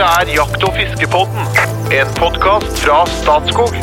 Dette er Jakt- og fiskepodden, en podkast fra Statskog.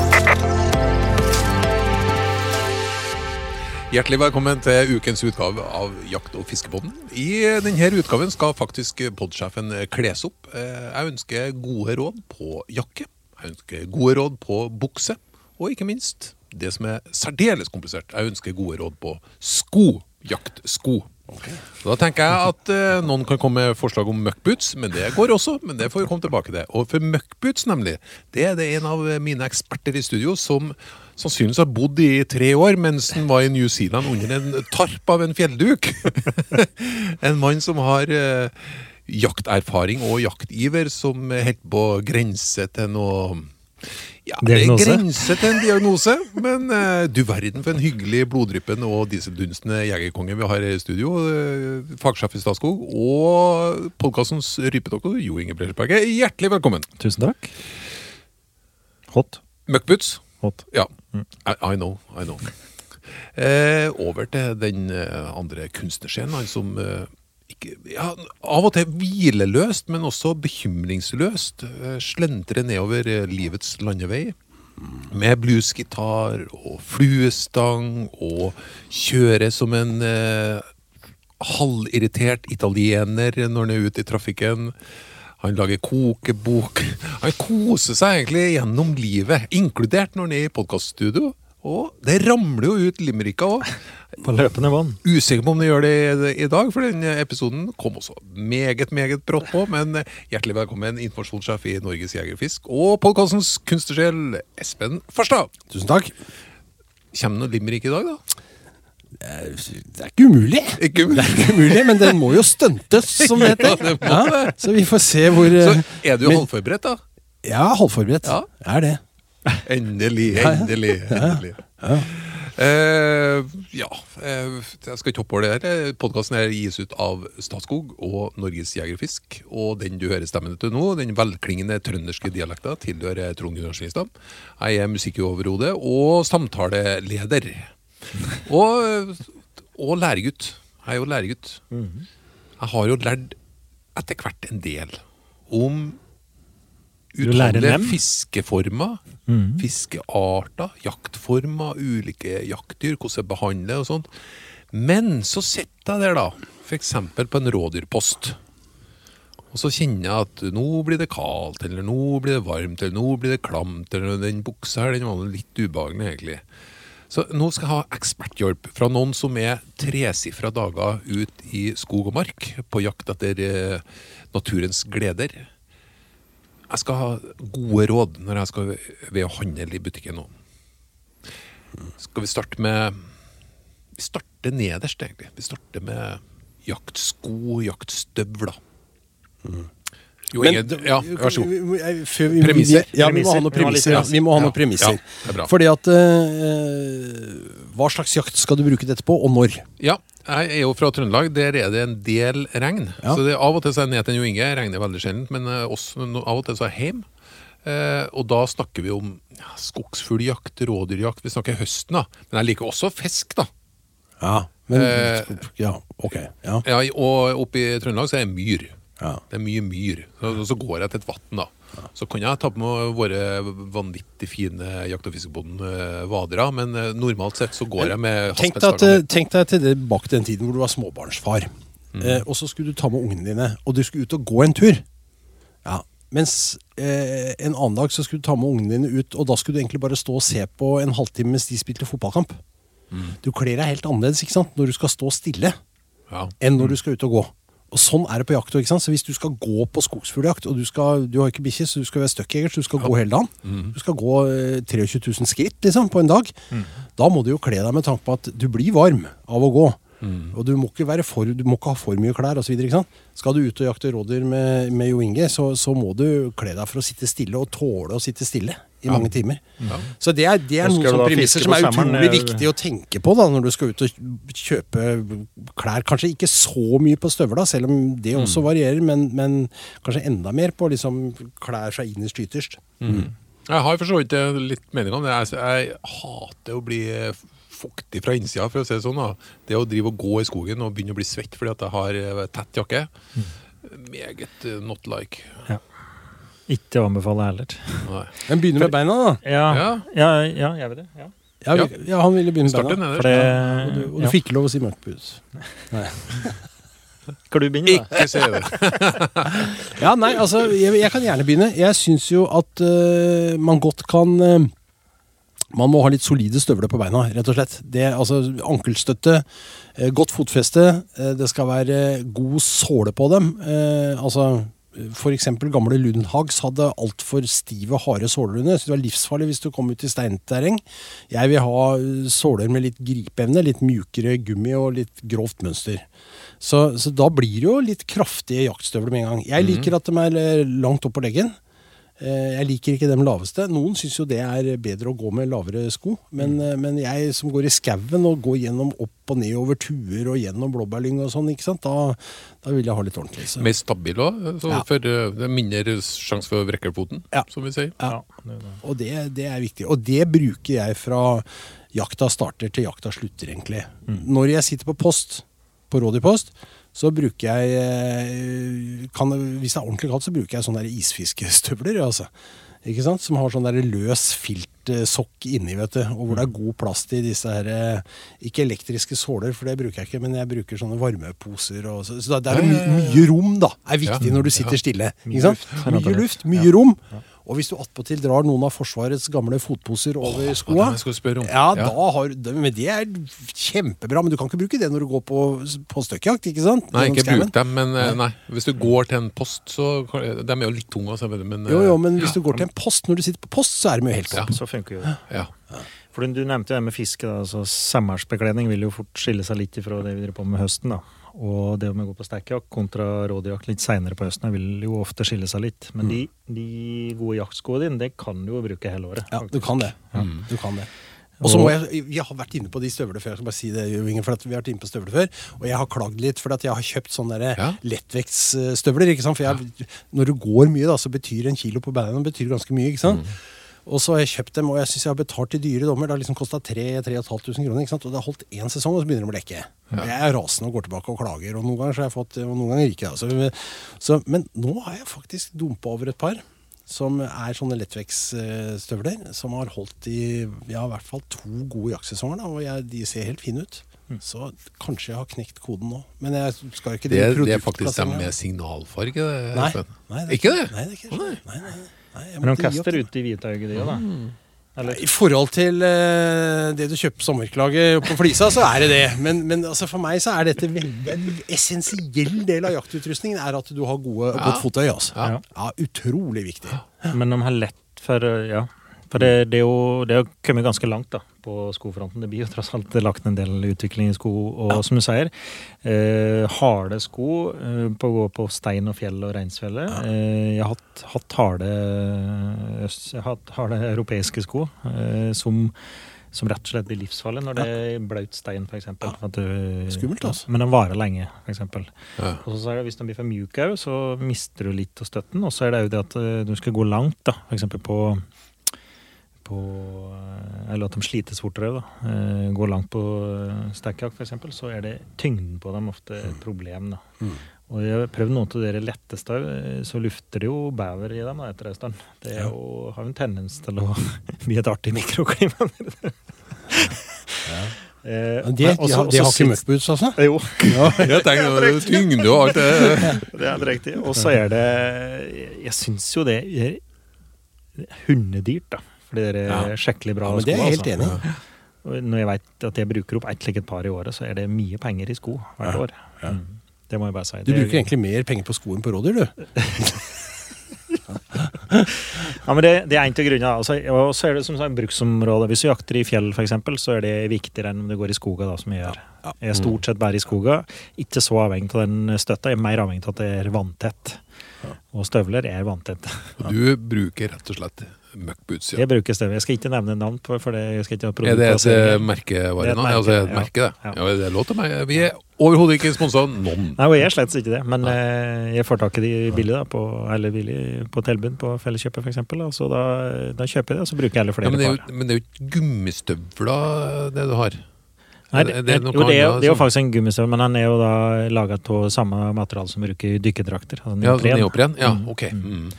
Hjertelig velkommen til ukens utgave av Jakt- og fiskepodden. I denne utgaven skal faktisk podsjefen kles opp. Eh, Jeg ønsker gode råd på jakke, jeg ønsker gode råd på bukse, og ikke minst det som er særdeles komplisert, jeg ønsker gode råd på sko. Jaktsko. Så Da tenker jeg at eh, noen kan komme med forslag om møkkboots, men det går også. Men det får vi komme tilbake til. Og for møkkboots, nemlig, det er det en av mine eksperter i studio som sannsynligvis har bodd i tre år mens han var i New Zealand under en tarp av en fjellduk. en mann som har eh, jakterfaring og jaktiver som helt på grense til noe ja, det er grense til en diagnose, men uh, du verden for en hyggelig bloddryppende og dieseldunstende jegerkonge vi har i studio. Uh, fagsjef i Statskog og podkastens rypedoktor Jo Inge Bresjeberget. Hjertelig velkommen. Tusen takk. Hot. Muckboots. Hot. Ja. I, I know. I know. Uh, over til den andre kunstnerscenen, han som ja, av og til hvileløst, men også bekymringsløst slentre nedover eh, livets landevei. Med bluesgitar og fluestang og kjøre som en eh, halvirritert italiener når han er ute i trafikken. Han lager kokebok. Han koser seg egentlig gjennom livet, inkludert når han er i podkaststudio. Og det ramler jo ut limericker òg. På løpende bånd. Usikker på om det gjør det i, i dag, for den episoden kom også meget, meget brått på. Men hjertelig velkommen, informasjonssjef i Norges Jegerfisk og podkastens kunstnersjel Espen Farstad. Tusen takk. Kommer det noe limerick i dag, da? Det er ikke umulig. Ikke Det er ikke umulig, Men den må jo stuntes, som det Ja, heter. det må så vi får se hvor Så eh, er du men- halvforberedt, da? Er halvforberedt. Ja. Jeg er det. Endelig, endelig. endelig. Eh, ja, eh, jeg skal ikke hoppe over det her. Podkasten gis ut av Statskog og Norges Jeger og den du hører stemmen til nå, den velklingende trønderske dialekta, tilhører Trond Gunnar Skistad. Jeg er musikkoverhode og samtaleleder. Og, og læregutt. Jeg er jo læregutt. Jeg har jo lært etter hvert en del om utallige fiskeformer. fiskeformer, fiskearter, jaktformer, ulike jaktdyr, hvordan jeg behandler og sånt. Men så sitter jeg der, da, f.eks. på en rådyrpost. Og så kjenner jeg at nå blir det kaldt, eller nå blir det varmt, eller nå blir det klamt, eller den buksa her, den var litt ubehagelig, egentlig. Så nå skal jeg ha eksperthjelp fra noen som er tresifra dager ut i skog og mark på jakt etter eh, naturens gleder. Jeg skal ha gode råd når jeg skal ved å handle i butikken nå. Skal vi starte med Vi starter nederst, egentlig. Vi starter med jaktsko, jaktstøvler. Jo, Men Inge, ja, vær så god. Premisser. Ja, vi må ha noen premisser. Ja. Vi må ha noen premisser. ja, er. Fordi at uh, Hva slags jakt skal du bruke dette på, og når? Ja, jeg er jo fra Trøndelag. Der er det en del regn. Ja. Så det, av og til så er jeg ned til Jo Inge. Jeg regner veldig sjelden, men eh, også, av og til så er jeg hjemme. Eh, og da snakker vi om ja, skogsfugljakt, rådyrjakt. Vi snakker høsten, da. Men jeg liker også fisk, da. Ja, men Eh, Ja, ok. Ja. Ja, og oppe i Trøndelag så er det myr. Ja. Det er mye myr. Så, så går jeg til et vann, da. Så kan jeg ta på meg våre vanvittig fine jakt- og fiskebånd-vadere, men eh, normalt sett så går jeg med Tenk deg, at, eh, tenk deg til det bak den tiden hvor du var småbarnsfar. Mm. Eh, og så skulle du ta med ungene dine, og du skulle ut og gå en tur. Ja, Mens eh, en annen dag så skulle du ta med ungene dine ut, og da skulle du egentlig bare stå og se på en halvtime mens de spilte fotballkamp. Mm. Du kler deg helt annerledes ikke sant? når du skal stå stille, Ja. enn når du skal ut og gå. Og Sånn er det på jakt. Ikke sant? Så Hvis du skal gå på skogsfugljakt, og du, skal, du har ikke bikkje, så du skal være stuckjeger, så du skal gå hele dagen Du skal gå eh, 23 000 skritt liksom, på en dag. Da må du jo kle deg med tanke på at du blir varm av å gå. Og du må ikke, være for, du må ikke ha for mye klær osv. Skal du ut og jakte rådyr med, med Jo Inge, så, så må du kle deg for å sitte stille, og tåle å sitte stille i mange timer. Så det er, det er noen sånne premisser som er utrolig eh, viktig å tenke på da, når du skal ut og kjøpe klær. Kanskje ikke så mye på støvla, selv om det også varierer, men, men kanskje enda mer på liksom klær seg innerst ytterst. Jeg har for så vidt litt mening om det. Jeg, jeg hater å bli eh, fuktig fra innsida, for å si det sånn. da. Det å drive og gå i skogen og begynne å bli svett fordi at jeg har eh, tett jakke. Meget eh, not like. Ja. Ikke å anbefale heller. Men begynner med beina, da. Ja, Ja. ja, ja jeg vet det. Ja. Ja, vi, ja, han ville begynne med beina. Fordi, For Og du, og du ja. fikk lov å si mørkbud. Skal du begynne, da? Ikke si det. Ja, nei, altså, jeg, jeg kan gjerne begynne. Jeg syns jo at uh, man godt kan øh, Man må ha litt solide støvler på beina, rett og slett. Det, altså, Ankelstøtte, øh, godt fotfeste, øh, det skal være god såle på dem. Eh, altså, for eksempel gamle Lundhags hadde altfor stive, harde såler under. Så det var livsfarlig hvis du kom ut i steinterreng. Jeg vil ha såler med litt gripeevne, litt mjukere gummi og litt grovt mønster. Så, så da blir det jo litt kraftige jaktstøvler med en gang. Jeg liker at de er eh, langt opp på leggen. Eh, Jeg liker ikke dem laveste. Noen syns jo det er bedre å gå med lavere sko. Men, mm. men jeg som går i skauen og går gjennom opp og ned over tuer og gjennom blåbærlyng og sånn, ikke sant? Da, da vil jeg ha litt ordentlig. Så. Mer stabil òg, Ja. eh, det er mindre sjanse for å vrekke foten, Ja. som vi sier. Ja. det det. Og det, det er viktig. Og det bruker jeg fra jakta starter til jakta slutter, egentlig. Når jeg sitter på post, på rådyrpost, så bruker jeg eh, kan, Hvis det er ordentlig kaldt, så bruker jeg sånne der isfiskestøvler. Altså. Ikke sant? Som har sånn der løs filtsokk inni, vet du. Og hvor det er god plass til disse her eh, Ikke elektriske såler, for det bruker jeg ikke, men jeg bruker sånne varmeposer. Og, så så det er my, mye rom, da. er viktig Ja. når du sitter Ja. stille. Ikke sant? Mye luft, mye rom. Og hvis du attpåtil drar noen av Forsvarets gamle fotposer over det skoa ja, Ja. da har du, Men det er kjempebra. Men du kan ikke bruke det når du går på, på støkkjakt, ikke sant? Nei, ikke bruk dem, men eh, nei. Hvis du går til en post, så De er jo litt tunge, altså, men eh, Jo, jo, men hvis du går til en post når du sitter på post, så er de jo helt topp. Så funker jo det. ja. For du, du nevnte jo det med fiske. da, altså Sommersbekledning vil jo fort skille seg litt fra det vi driver på med høsten. da. Og det med å gå på sterkjakt kontra rådyrjakt litt seinere på høsten vil jo ofte skille seg litt. Men de, de gode jaktskoene dine, det kan du jo bruke hele året. Ja, du kan det. Du kan det. Og så må jeg, Vi har vært inne på de støvlene før. Jeg skal bare si det, Jo Inge, for at vi har vært inne på støvler før. Og jeg har klagd litt, for at jeg har kjøpt sånne der Ja. lettvektsstøvler. ikke sant? For jeg, Når du går mye, da, så betyr en kilo på beina ganske mye. ikke sant? Og så har jeg kjøpt dem, og jeg syns jeg har betalt til dyre dommer. Det har liksom kosta 3500 kroner. ikke sant? Og det har holdt én sesong, og så begynner de å lekke. Ja. Jeg er rasende og går tilbake og klager, og noen ganger så har jeg fått, og noen ganger ikke. Altså. Så, men nå har jeg faktisk dumpa over et par som er sånne lettvektsstøvler, som har holdt i ja, i hvert fall to gode jaktsesonger. Da, og jeg, de ser helt fine ut. Så kanskje jeg har knekt koden nå. Men jeg skal ikke Det, det, det er faktisk dem med signalfarge. det, Nei, nei, det er Ikke det? Nei, det er ikke. Nei, nei, nei, Men de kaster det. ut i hvithauget, de òg, da. Mm. I forhold til uh, det du kjøper sommerklaget på Flisa, så er det det. Men, men altså for meg så er dette veldig, en essensiell del av jaktutrustningen er at du har gode, godt fotøy. Altså. Ja. Ja, utrolig viktig. Men de har lett for Ja. For det, det er jo det har kommet ganske langt da, på skofronten. Det blir jo tross alt lagt en del utvikling i sko. Og som du sier, eh, harde sko eh, på å gå på stein og fjell og reinsfjellet. Eh, jeg har hatt, hatt harde, hatt harde europeiske sko eh, som, som rett og slett blir livsfarlige når det er blaut stein, f.eks. Skummelt, altså. Men den varer lenge, f.eks. Ja. Og så er det, Hvis den blir for mjuk òg, så mister du litt av støtten. Og så er det jo det at eh, du skal gå langt, da. f.eks. på på eh, Eller at de slites fortere. da. Eh, Går langt på eh, stekkjakt, f.eks., så er det tyngden på dem ofte et problem. da. Mm. Og jeg har prøvd noen av de letteste, eh, så lufter det jo bever i dem da, etter en stund. Det er jo, har jo en tendens til å bli et artig mikroklima. Eh, Men det, og de har, de har ikke møkkboots, altså? Jo. Jeg tenker tyngde og alt det. Det er helt riktig. Og så er det Jeg syns jo det er hundedyrt, da. For det er Ja. skikkelig bra Ja, men det er jeg helt altså. enig i. Når jeg vet at jeg bruker opp ett slikt par i året, så er det mye penger i sko hvert år. Mm. Det må jeg bare si. Du Det er- bruker egentlig mer penger på sko enn på rådyr, du. Ja, men det, det er en av grunnene. Altså, og så er det som sagt bruksområde. Hvis du jakter i fjell, f.eks., så er det viktigere enn om du går i skogen, da, som jeg gjør. Ja. Jeg er stort sett bare i skoga. Ikke så avhengig av den støtta. Jeg er mer avhengig av at det er vanntett. Og støvler er vanntett. Du bruker rett og slett møkkboots, ja. Jeg bruker støvler. Jeg skal ikke nevne navn på for det. Jeg skal ikke ha Er det et eh, merkevare er nå? Altså et merke, det. Ja. Ja, det er lov til meg. Vi er overhodet ikke sponsa av noen. Nei, og jeg er slett ikke det, men Nei. jeg får tak i de billig da, på, eller billig på tilbud på Felleskjøpet f.eks. Så da, da kjøper jeg det, og så bruker jeg heller Ja, flere men, det er jo, men det er jo ikke gummistøvler det du har. Nei, det, det jo, det, er, det er jo faktisk en gummistøvel, men han er jo da laga av samme materiale som bruker i dykkerdrakter. altså Ja, neopren. neopren? Ja, Mm, ok. Mm.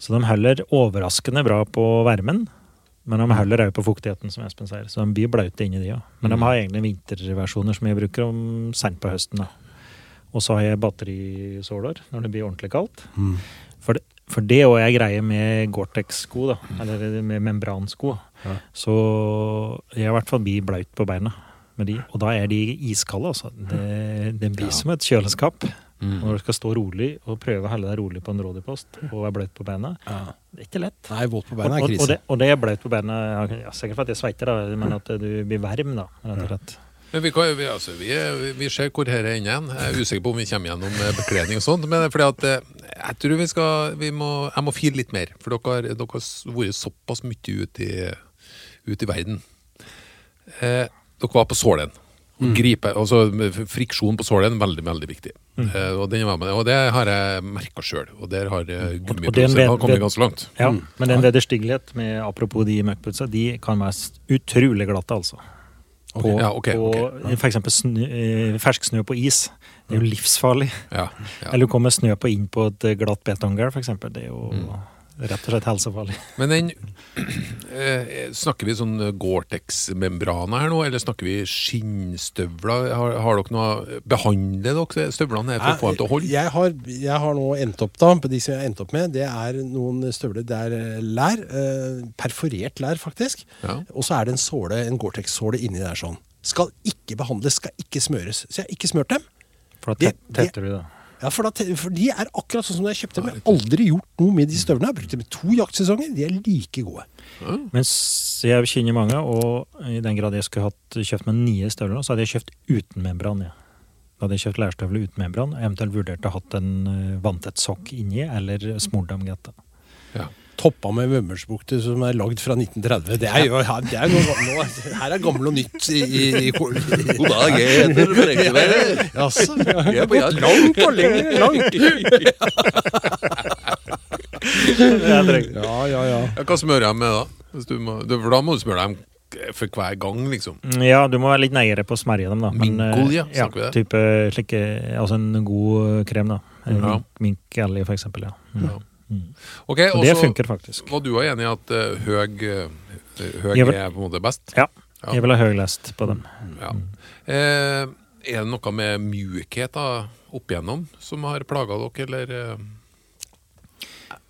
Så de holder overraskende bra på varmen. Men de holder òg på fuktigheten, som Espen sier. Så de blir blaute inni de òg. Men Mm. de har egne vinterversjoner som jeg bruker om sent på høsten. da. Og så har jeg batterisåler når det blir ordentlig kaldt. Mm. For det, for det òg er greie med Gore-Tex-sko, da. Eller med membransko. Ja. Så jeg i hvert fall blir blaut på beina med de. Og da er de iskalde, altså. Det, det blir Ja. som et kjøleskap. Mm. Når du skal stå rolig og prøve å holde deg rolig på en rådyrpost og være bløt på beina. Ja. Det er ikke lett. Nei, våt på Og, beina er og, og, krise. det, og det er bløt på beina, ja, sikkert for at jeg sveiter, da, men at du blir varm, da. Rett og slett. Men vi, kan, vi, altså, vi, vi ser hvor dette ender igjen. Jeg er usikker på om vi kommer gjennom eh, bekledning og sånt. Men fordi at eh, jeg tror vi skal vi må, Jeg må fire litt mer. For dere dere har vært såpass mye ute i, ut i verden. Eh, dere var på sålen. Mm. Gripe, altså Friksjon på sålen veldig veldig viktig. Mm. Uh, og, og det har jeg merka sjøl. Og der har eh, er en gummiprodusentene kommet ganske langt. Ja, Men den vederstyggelighet med apropos de møkkputsa, de kan være utrolig glatte, altså. På, Ja, okay, på ok. for eksempel snø, eh, fersk snø på is. Det er jo livsfarlig. Ja, ja. Eller du kommer snø på inn på et glatt betonggulv, eksempel. Det er jo Mm. Rett og slett helsefarlig. Men den eh, Snakker vi sånn Gore-Tex-membraner her nå, eller snakker vi skinnstøvler? Har, har dere noe Behandler dere støvlene for å få dem til å holde? Jeg har, jeg har nå endt opp da, på de som jeg har endt opp med, det er noen støvler det er eh, lær. Eh, perforert lær, faktisk. Ja. Og så er det en såle, en Gore-Tex-såle inni der sånn. Skal ikke behandles, skal ikke smøres. Så jeg har ikke smørt dem. For da tetter du det. Ja, for, da, for de er akkurat sånn som da jeg kjøpte dem. Jeg har aldri gjort noe med de støvlene. Jeg har brukt dem i to jaktsesonger. De er like gode. Mens jeg kjenner mange, og i den grad jeg skulle hatt kjøpt meg nye støvler, så hadde jeg kjøpt uten membran. Ja. Da hadde jeg kjøpt lærstøvler uten membran, eventuelt vurdert å hatt en eh, vanntett sokk inni, eller smurt dem godt. Ja. Toppa med vømmølsbukter som er lagd fra 1930. Det er jo det er noe, Her er gammel og nytt i, i, i God dag, jeg heter Brekkeberg. Jaså? Jeg er gått. Langt og lenger langt. Ja, ja, ja. Hva smører jeg med da? Hvis du må, du, for da må du smøre dem for hver gang, liksom. Ja, du må være litt nærmere på å smerje dem, da. Minkolje, eh, ja, snakker vi det? type slik, altså en god krem, da. Ja. Minkelje, for eksempel. Ja. Mm. Ja. Mm. Ok, Og det funker faktisk. var du er enig i at uh, høg, eh, høg vil- er på en måte best? Ja. Ja. Jeg vil ha høylest på dem. Ja. Eh, er det noe med mjukhet da, opp igjennom som har plaga dere, eller?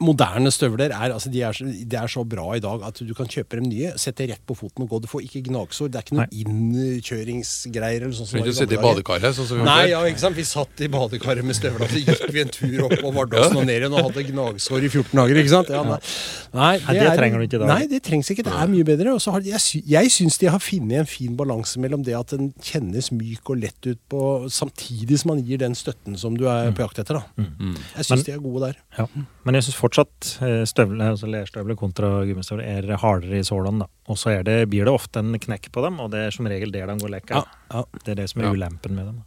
Moderne støvler er, altså, de er, så, de er så bra i dag at du kan kjøpe dem nye, sette rett på foten og gå. Du får ikke gnagsår. Det er ikke noen innkjøringsgreier eller sånn som ikke i sitte i badekaret, sånn som vi Nei, ja, ikke sant? Vi satt i badekaret med støvler, så gikk vi en tur opp og Vardåsen og ned igjen og hadde gnagsår i 14 dager. ikke sant? Ja, nei. Nei, er, det trenger du ikke da. Nei, det trengs ikke. Det er mye bedre. Og så har, jeg, jeg syns de har funnet en fin balanse mellom det at den kjennes myk og lett ut på, samtidig som man gir den støtten som du er på jakt etter. da. Mm. Jeg syns de er gode der. Ja. Men jeg syns fortsatt eh, støvler, altså lerstøvler kontra gummistøvler er hardere i sålene. Og så er det, blir det ofte en knekk på dem, og det er som regel der de går lekk. Ja, ja. Det er det som er Ja. ulempen med dem.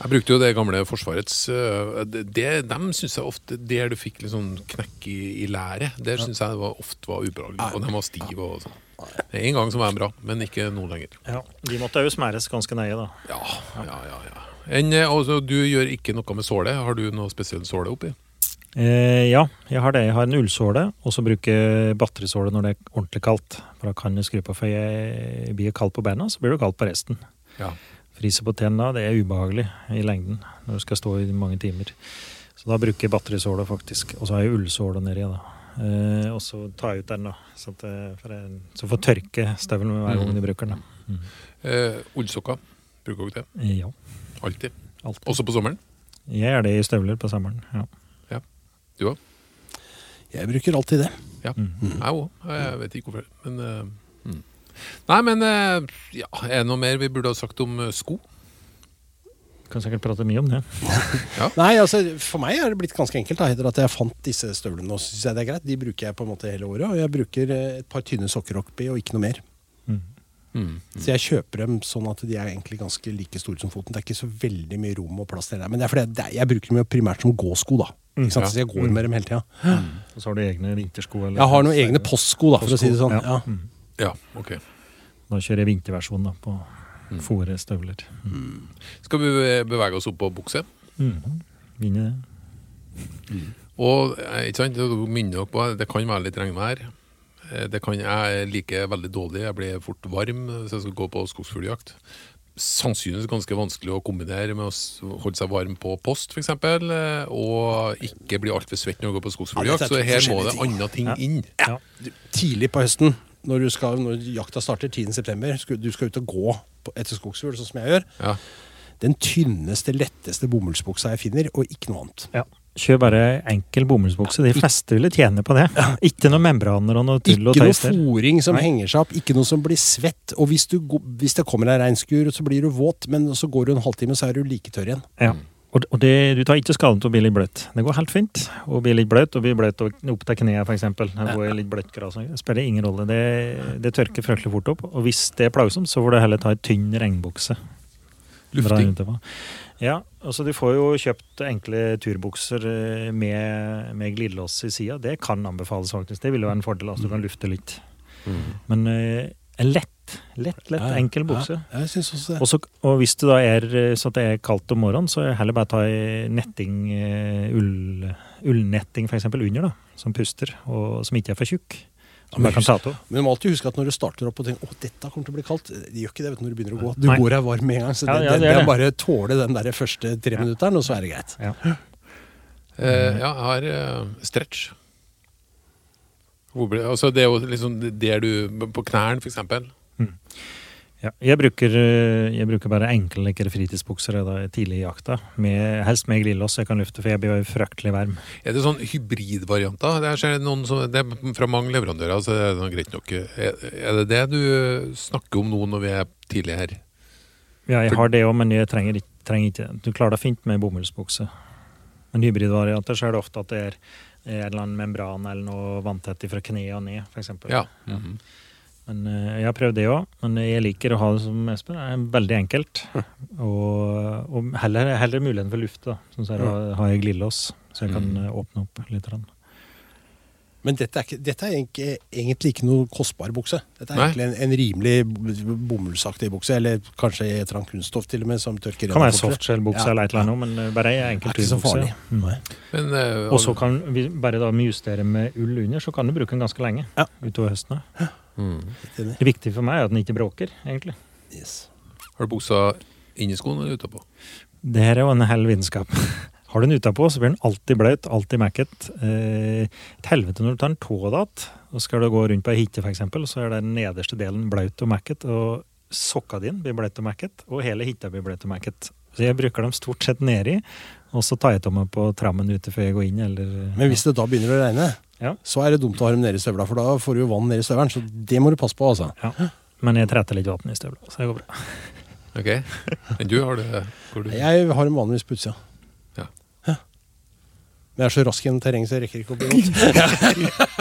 Jeg brukte jo det gamle Forsvarets eh, det, Dem syns jeg ofte Der du fikk litt sånn knekk i, i læret, der syns jeg det var, ofte var ubehagelig. Og de var stive og sånn. En gang som var de bra, men ikke nå lenger. Ja. De måtte jo smæres ganske nøye, da. Ja, ja, ja. ja. En, eh, altså, du gjør ikke noe med såle. Har du noe spesiell såle oppi? Eh, ja, jeg har det. Jeg har en ullsåle, og så bruker jeg batterisåle når det er ordentlig kaldt. For da kan jeg skru på, for jeg blir kaldt på beina, så blir det kaldt på resten. Ja. Fryser på tennene, det er ubehagelig i lengden når du skal stå i mange timer. Så da bruker jeg batterisåle, faktisk. Og så har jeg ullsåle nedi, da. Eh, og så tar jeg ut den, da. Så, at, det- for jeg, så får tørke støvelen med hver gang du bruker den. da. Eh, Ullsokker. Bruker dere det? Ja, Alltid. alltid. Også på sommeren? Jeg gjør det i støvler på sommeren. Ja. Du òg? Jeg bruker alltid det. Ja. Mm. Jeg òg. Jeg vet ikke hvorfor. Men uh, mm. Nei, men uh, ja, er det noe mer vi burde ha sagt om eh, sko? Kan sikkert prate mye om det. Nei, altså For meg er det blitt ganske enkelt. da, Etter at jeg fant disse støvlene, og synes jeg det er greit. De bruker jeg på en måte hele året. Og jeg bruker et par tynne sokker oppi, og ikke noe mer. Mm. Mm. Så jeg kjøper dem sånn at de er egentlig ganske like store som foten. Det er ikke så veldig mye rom og plass til det. Men det er fordi er, jeg bruker dem jo primært som gåsko, da. Ikke sant? ja. Så jeg går med dem hele tida. Og så har du egne vintersko. eller- Jeg har noen egne postsko, da, for å si det sånn. Ja. Ja. Mm. Ja, ok. Da kjører jeg vinterversjonen da, på Fòre støvler. Skal vi bevege oss opp på bukse? Mm. Vinner det. Og eh, ikke sant, minner dere på, det kan være litt regnvær. Eh, Det kan, jeg liker veldig dårlig, jeg blir fort varm hvis jeg skal gå på skogsfugljakt. Sannsynligvis ganske vanskelig å kombinere med å holde seg varm på post f.eks. Og ikke bli altfor svett når du går på Ja, skogsfugljakt. så her må det andre ting inn. Ja. Tidlig på høsten, når, du skal, når jakta starter 10.9., du skal ut og gå etter skogsfugl, sånn som jeg gjør. Ja. Den tynneste, letteste bomullsbuksa jeg finner, og ikke noe annet. Kjør bare enkel bomullsbukse. De fleste ville tjene på det. Ikke noe membraner og noe tull og Ikke noe tøys fòring som Nei. henger seg opp, ikke noe som blir svett. Og hvis, du, hvis det kommer ei regnskur, så blir du våt, men så går du en halvtime, så er du like tørr igjen. Ja. Og, det, du tar ikke skaden til å bli litt bløt. Det går helt fint å bli litt bløt, og bli bløt opp til kneet f.eks. Det går litt bløtt gras. Det spiller ingen rolle. Det, det tørker fryktelig fort opp. Og hvis det er plagsomt, så får du heller ta ei tynn regnbukse. Lufting. Ja, altså du får jo kjøpt enkle turbukser eh, med, med glidelås i sida. Det kan anbefales faktisk. Det vil jo være en fordel, altså du kan lufte litt. Men eh, en lett, lett, lett, enkel bukse. Ja, jeg synes også det. Også, og hvis det da er eh, så det er kaldt om morgenen, så er heller bare ta ei netting, ull, ullnetting eksempel under, da, som puster, og som ikke er for tjukk. Men du må alltid huske at når du starter opp og tenker at dette kommer til å bli kaldt, det gjør ikke det vet du, når du begynner å gå. Du Nei. går her varm med en gang. Så Ja, det, ja, det, det det er bare tåle den der første tre minutteren, og så er det greit. Ja. uh, ja, jeg har uh, stretch. Hvor ble, altså det er jo liksom der du På knærne, for eksempel. Ja, jeg, bruker, eh, jeg bruker bare enkle lekre fritidsbukser da, tidlig i jakta. Med, helst med glidelås, så jeg kan lufte, for jeg blir fryktelig varm. Er det sånn hybridvarianter? Det det er fra mange leverandører, så det er greit nok. Er, er det det du snakker om nå når vi er tidlig her? Ja, jeg har det òg, men jeg trenger, trenger ikke Du klarer deg fint med bomullsbukse. Men hybridvarianter så er det ofte at det er en eller annen membran eller noe vanntett fra kneet og ned, f.eks. Ja. Mhm. Men eh, Jeg har prøvd det òg, men jeg liker å ha det som Espen. Det er veldig enkelt. Og, og heller, heller muligheten for luft. da. Sånn så her har- jeg glidelås, så jeg kan Mm. eh, åpne opp litt. grann. Men dette er, ikke, dette er egentlig, egentlig ikke noe kostbar bukse. Dette er Nei. egentlig en, en rimelig bomullsaktig bukse, eller kanskje et eller annet kunststoff til og med, som tørker kan være softshell-bukse Ja. eller et eller annet, men eh, bare ei enkel Det ikke så turbukse. farlig. Mm. Eh, Og så kan vi bare da justere med ull under, så kan du bruke den ganske lenge Ja. utover høsten. ja. mm. Det viktige for meg er at den ikke bråker, egentlig. Yes. Har du buksa inni skoen eller utapå? Det her er jo en hel vitenskap. Har du den utapå, så blir den alltid bløt, alltid mekket. Eh, et helvete når du tar den tå igjen, og skal du gå rundt på ei hytte f.eks., så er den nederste delen bløt og mekket, og sokka din blir bløt og mekket, og hele hytta blir bløt og mekket. Så jeg bruker dem stort sett nedi, og så tar jeg av meg på trammen ute før jeg går inn, eller Men hvis det da begynner å regne, Ja. så er det dumt å ha dem nedi i støvla, for da får du jo vann ned i støvelen. Så det må du passe på, altså. ja. Men jeg tretter litt vann i støvla, så det går bra. Ok. Men du har det hvor du, Jeg har dem vanligvis på utsida. Ja. Ja. Men jeg er så rask gjennom terrenget, så jeg rekker ikke å bli vondt.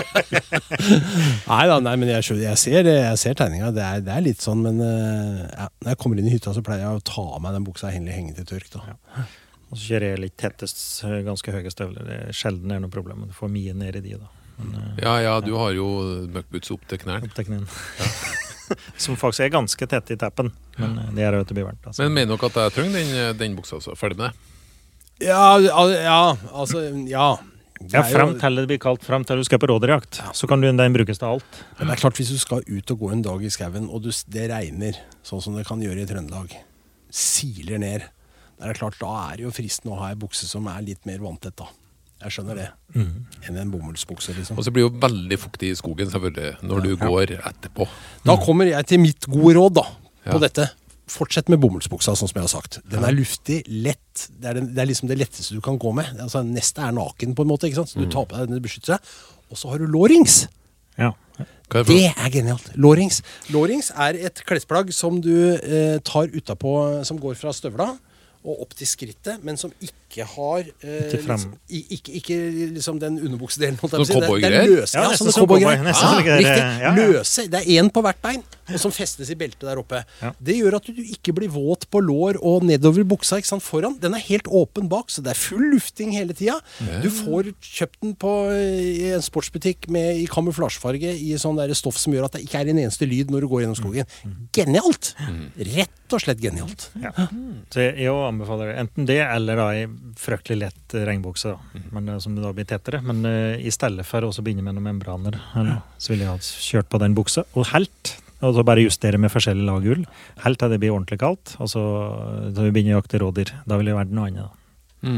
nei da, nei, men jeg, jeg, ser, jeg ser tegninga. Det det er litt sånn, men eh, ja, når jeg kommer inn i hytta, så pleier jeg å ta av meg den buksa og henge til tørk. da. Og så kjører jeg litt tettest, eh, ganske høye støvler. Det er sjelden det er noe problem. Du får mye ned i de, da. Men, eh, ja, ja, du har jo muckboots opp til knærne. opp til knærne. Som faktisk er ganske tette i teppen, men det er det jo til verdt. Altså. Men mener dere at jeg trenger den, den buksa? altså? Ferdig med det? Ja, al- ja, altså Ja. Ja, Fram til det blir kaldt, fram til du skal på rådyrjakt, så kan du, den brukes til alt. Men det er klart, hvis du skal ut og gå en dag i skauen, og du, det regner, sånn som det kan gjøre i Trøndelag, siler ned, da er det klart, da er det jo fristende å ha ei bukse som er litt mer vanntett, da. Jeg skjønner det. Enn en bomullsbukse, liksom. Og så blir det jo veldig fuktig i skogen selvfølgelig, når du går etterpå. Da kommer jeg til mitt gode råd, da, på Ja. dette. Fortsett med bomullsbuksa, sånn som jeg har sagt. Den er luftig, lett. Det er, den, det er liksom det letteste du kan gå med. Altså, Nestet er naken, på en måte, ikke sant? så du tar på deg den beskytter deg. Og så har du lårings. Ja. Er det Det er genialt. Lårings. Lårings er et klesplagg som du eh, tar utapå, som går fra støvla og opp til skrittet, men som ikke har eh, Ikke liksom, ikke, ikke liksom den underbuksedelen. holdt jeg Sånn på å si. Det- Det er cowboygreier? løse, Ja, ja, nesten sånne som cowboygreier. cowboy, nesten Ja. Løse. Det er én på hvert bein. og som festes i beltet der oppe. Ja. Det gjør at du ikke blir våt på lår og nedover buksa ikke sant, foran. Den er helt åpen bak, så det er full lufting hele tida. Du får kjøpt den på, i en sportsbutikk med, i kamuflasjefarge i sånn der stoff som gjør at det ikke er en eneste lyd når du går gjennom skogen. Genialt! Rett og slett genialt. Ja. Så jeg, jeg anbefaler enten det eller da ei fryktelig lett regnbukse, da. Men, eh, som da blir tettere. Men uh, i stedet for å begynne med noen membraner, eller, så ville jeg ha kjørt på den buksa. Og helt, og så bare justere med forskjellig lag ull. Helt til det blir ordentlig kaldt, og så, så vi begynner å jakte rådyr. Da ville det vært noe annet. da.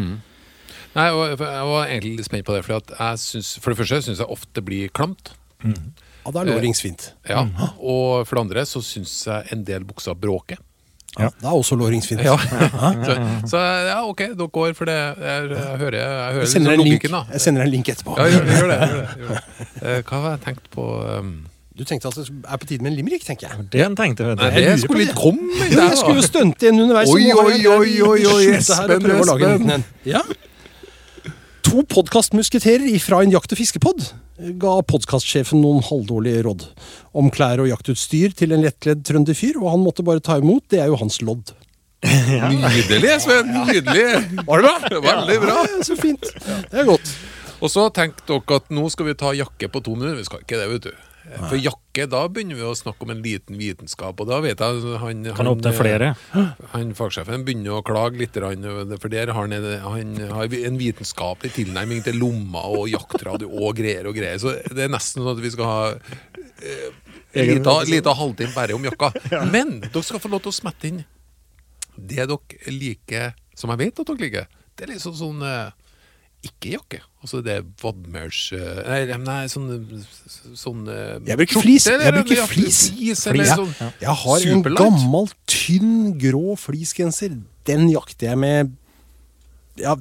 Nei, og jeg var egentlig litt spent på det, for, at jeg synes, for det første syns jeg ofte det blir klamt. Ja, da er lårings fint. Ja. Og for det andre så syns jeg en del bukser bråker. Ja, Det er også låringsfint. Ja. så, så ja, ok, dere går for det. Jeg, jeg hører, jeg hører Jeg sender, liksom logikken, da. jeg sender en link etterpå. Ja, gjør, gjør det. Gjør det, gjør det. Eh, Hva har jeg tenkt på um, Du tenkte at det er på tide med en limerick, tenker jeg. Det tenkte jeg. Nei, vet du. det skulle litt komme i det. jeg skulle jo stunte en underveis. Oi, oi, oi, oi, oi, jeg Espen, Espen. Ja. To podkastmusketerer fra en jakt- og fiskepod ga podkastsjefen noen halvdårlige råd om klær og jaktutstyr til en lettkledd trønderfyr, og han måtte bare ta imot. Det er jo hans lodd. Nydelig, Sven. Nydelig. Var det bra? Veldig bra. Ja, så fint. Det er godt. Og så tenkte dere at nå skal vi ta jakke på to minutter. Vi skal ikke det, vet du. For jakke, da begynner vi å snakke om en liten vitenskap, og da vet jeg han, Kan opptil flere. Han fagsjefen begynner å klage litt, for der har han, en- han har en vitenskapelig tilnærming til lomma og jaktradio og greier og greier. Så det er nesten sånn at vi skal ha eh, lita, lita halvtime bare om jakka. Men dere skal få lov til å smette inn det dere liker, som jeg vet at dere liker. Det er liksom sånn eh, ikke jakke. Altså det er vadmels eh, Nei, nei sånn, sånn eh, Jeg bruker flis. Jeg bruker flis. flis. Ja. sånn Jeg har en gammel, tynn, grå fleecegenser. Den jakter jeg med ja,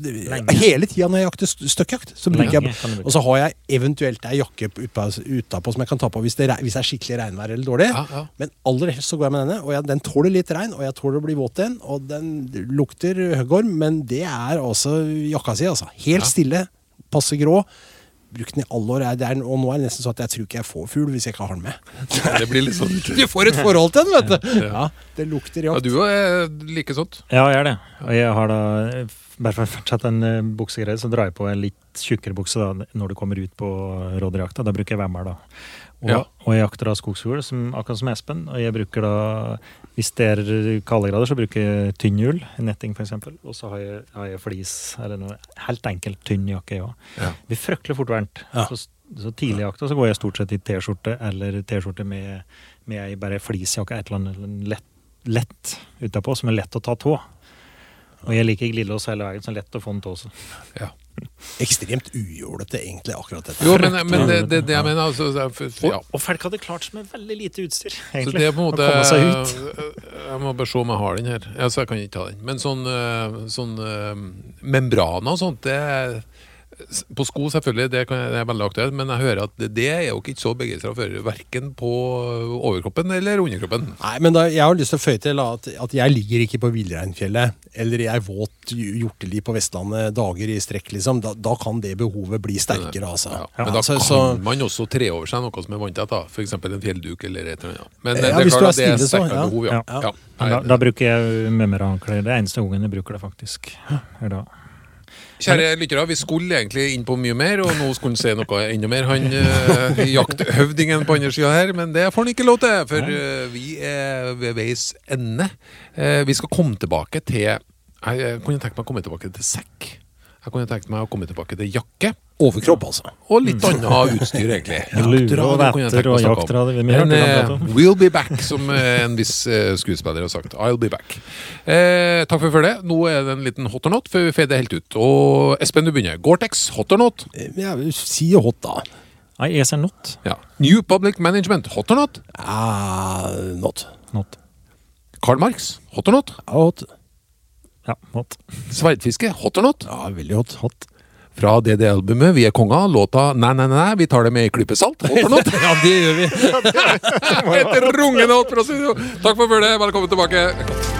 hele tida når jeg jakter støkkjakt. Så bruker Lenge jeg, og så har jeg eventuelt ei jakke utpå, utapå som jeg kan ta på hvis det, hvis det er skikkelig regnvær eller dårlig. Ja, ja. Men aller helst så går jeg med denne, og jeg, den tåler litt regn, og jeg tåler å bli våt igjen. Og den lukter høggorm, men det er altså jakka si, altså. Helt stille, passe grå. brukt den i alle år. Det er, og nå er det nesten sånn at jeg tror ikke jeg får fugl hvis jeg ikke har den med. Det blir litt sånn Du får et forhold til den, vet du. Ja, det lukter Ja, du er like sånt. Ja, jeg er det. Og jeg har da, bare for å fortsette en eh, buksegreie, så drar jeg på en litt tjukkere bukse da, når du kommer ut på rådyrjakta. Da bruker jeg vemmer, da. Og, Ja. og jeg jakter da skogsfugl, som, akkurat som Espen. Og jeg bruker da, hvis det er kaldegrader, så bruker jeg tynn ull, netting f.eks. Og så har jeg, har jeg flis, eller noe helt enkelt tynn jakke, jeg. Ja. Det blir fryktelig fort varmt. Ja. Så, så tidlig i jakta så går jeg stort sett i T-skjorte eller T-skjorte med, med ei bare fleecejakke, et eller annet lett, lett utapå, som er lett å ta tå. Og jeg liker glidelås hele veien, så lett å få den til også. Ja. Ekstremt ujålete, egentlig, akkurat dette. Jo, men, men det, det, det jeg mener altså, ja. Og, og folk hadde klart seg med veldig lite utstyr, Så det er på en måte komme. Jeg må bare se om jeg har den her. Altså, jeg kan ikke ta den. Men sånn, eh, sånn eh, membraner og sånt, det på sko selvfølgelig, det, kan, det er veldig aktuelt, men jeg hører at det, det er jo ikke så begeistra for. Verken på overkroppen eller underkroppen. Nei, men da, Jeg har lyst til å føye til at, at jeg ligger ikke på Villreinfjellet eller i ei våt hjorteli på Vestlandet dager i strekk, liksom. Da, da kan det behovet bli sterkere, altså. Ja, men da så, kan så, man også tre over seg noe som er vanntett. da. F.eks. en fjellduk eller et eller annet. Men Ja, det er klart er at det er sterkere ja. behov, ja. Ja. Da, da bruker jeg mømmerhåndklær. Det er eneste gangen jeg bruker det, faktisk. Er da. Kjære lyttere, vi skulle egentlig inn på mye mer, og nå skulle han si noe enda mer. Han øh, jakthøvdingen på andre sida her, men det får han ikke lov til, for øh, vi er ved veis ende. Eh, vi skal komme tilbake til Jeg, jeg kunne tenkt meg å komme tilbake til sekk. Jeg kunne tenkt meg å komme tilbake til jakke. overkropp, altså. Og litt annet utstyr, egentlig. Lue og jeg vetter og har Men eh, we'll be back, som eh, en viss eh, skuespiller har sagt. I'll be back. Eh, takk for følget. Nå er det en liten hot or not før vi fader helt ut. Og Espen, du begynner. Gore-Tex, hot or not? Eh, Ja, si hot, da. Nei, jeg ser not. Ja. New Public Management, hot or not? Uh, not. Not. Karl Marx, hot or not? Hot. Ja, hot. Sverdfiske, hot or not? Ja, veldig hot. Hot. Fra DD-albumet Vi er konga, låta Nei, nei, nei, vi tar det med i klype salt, hot or not? Ja, det gjør vi. Et rungende hot fra studio! Takk for følget, velkommen tilbake.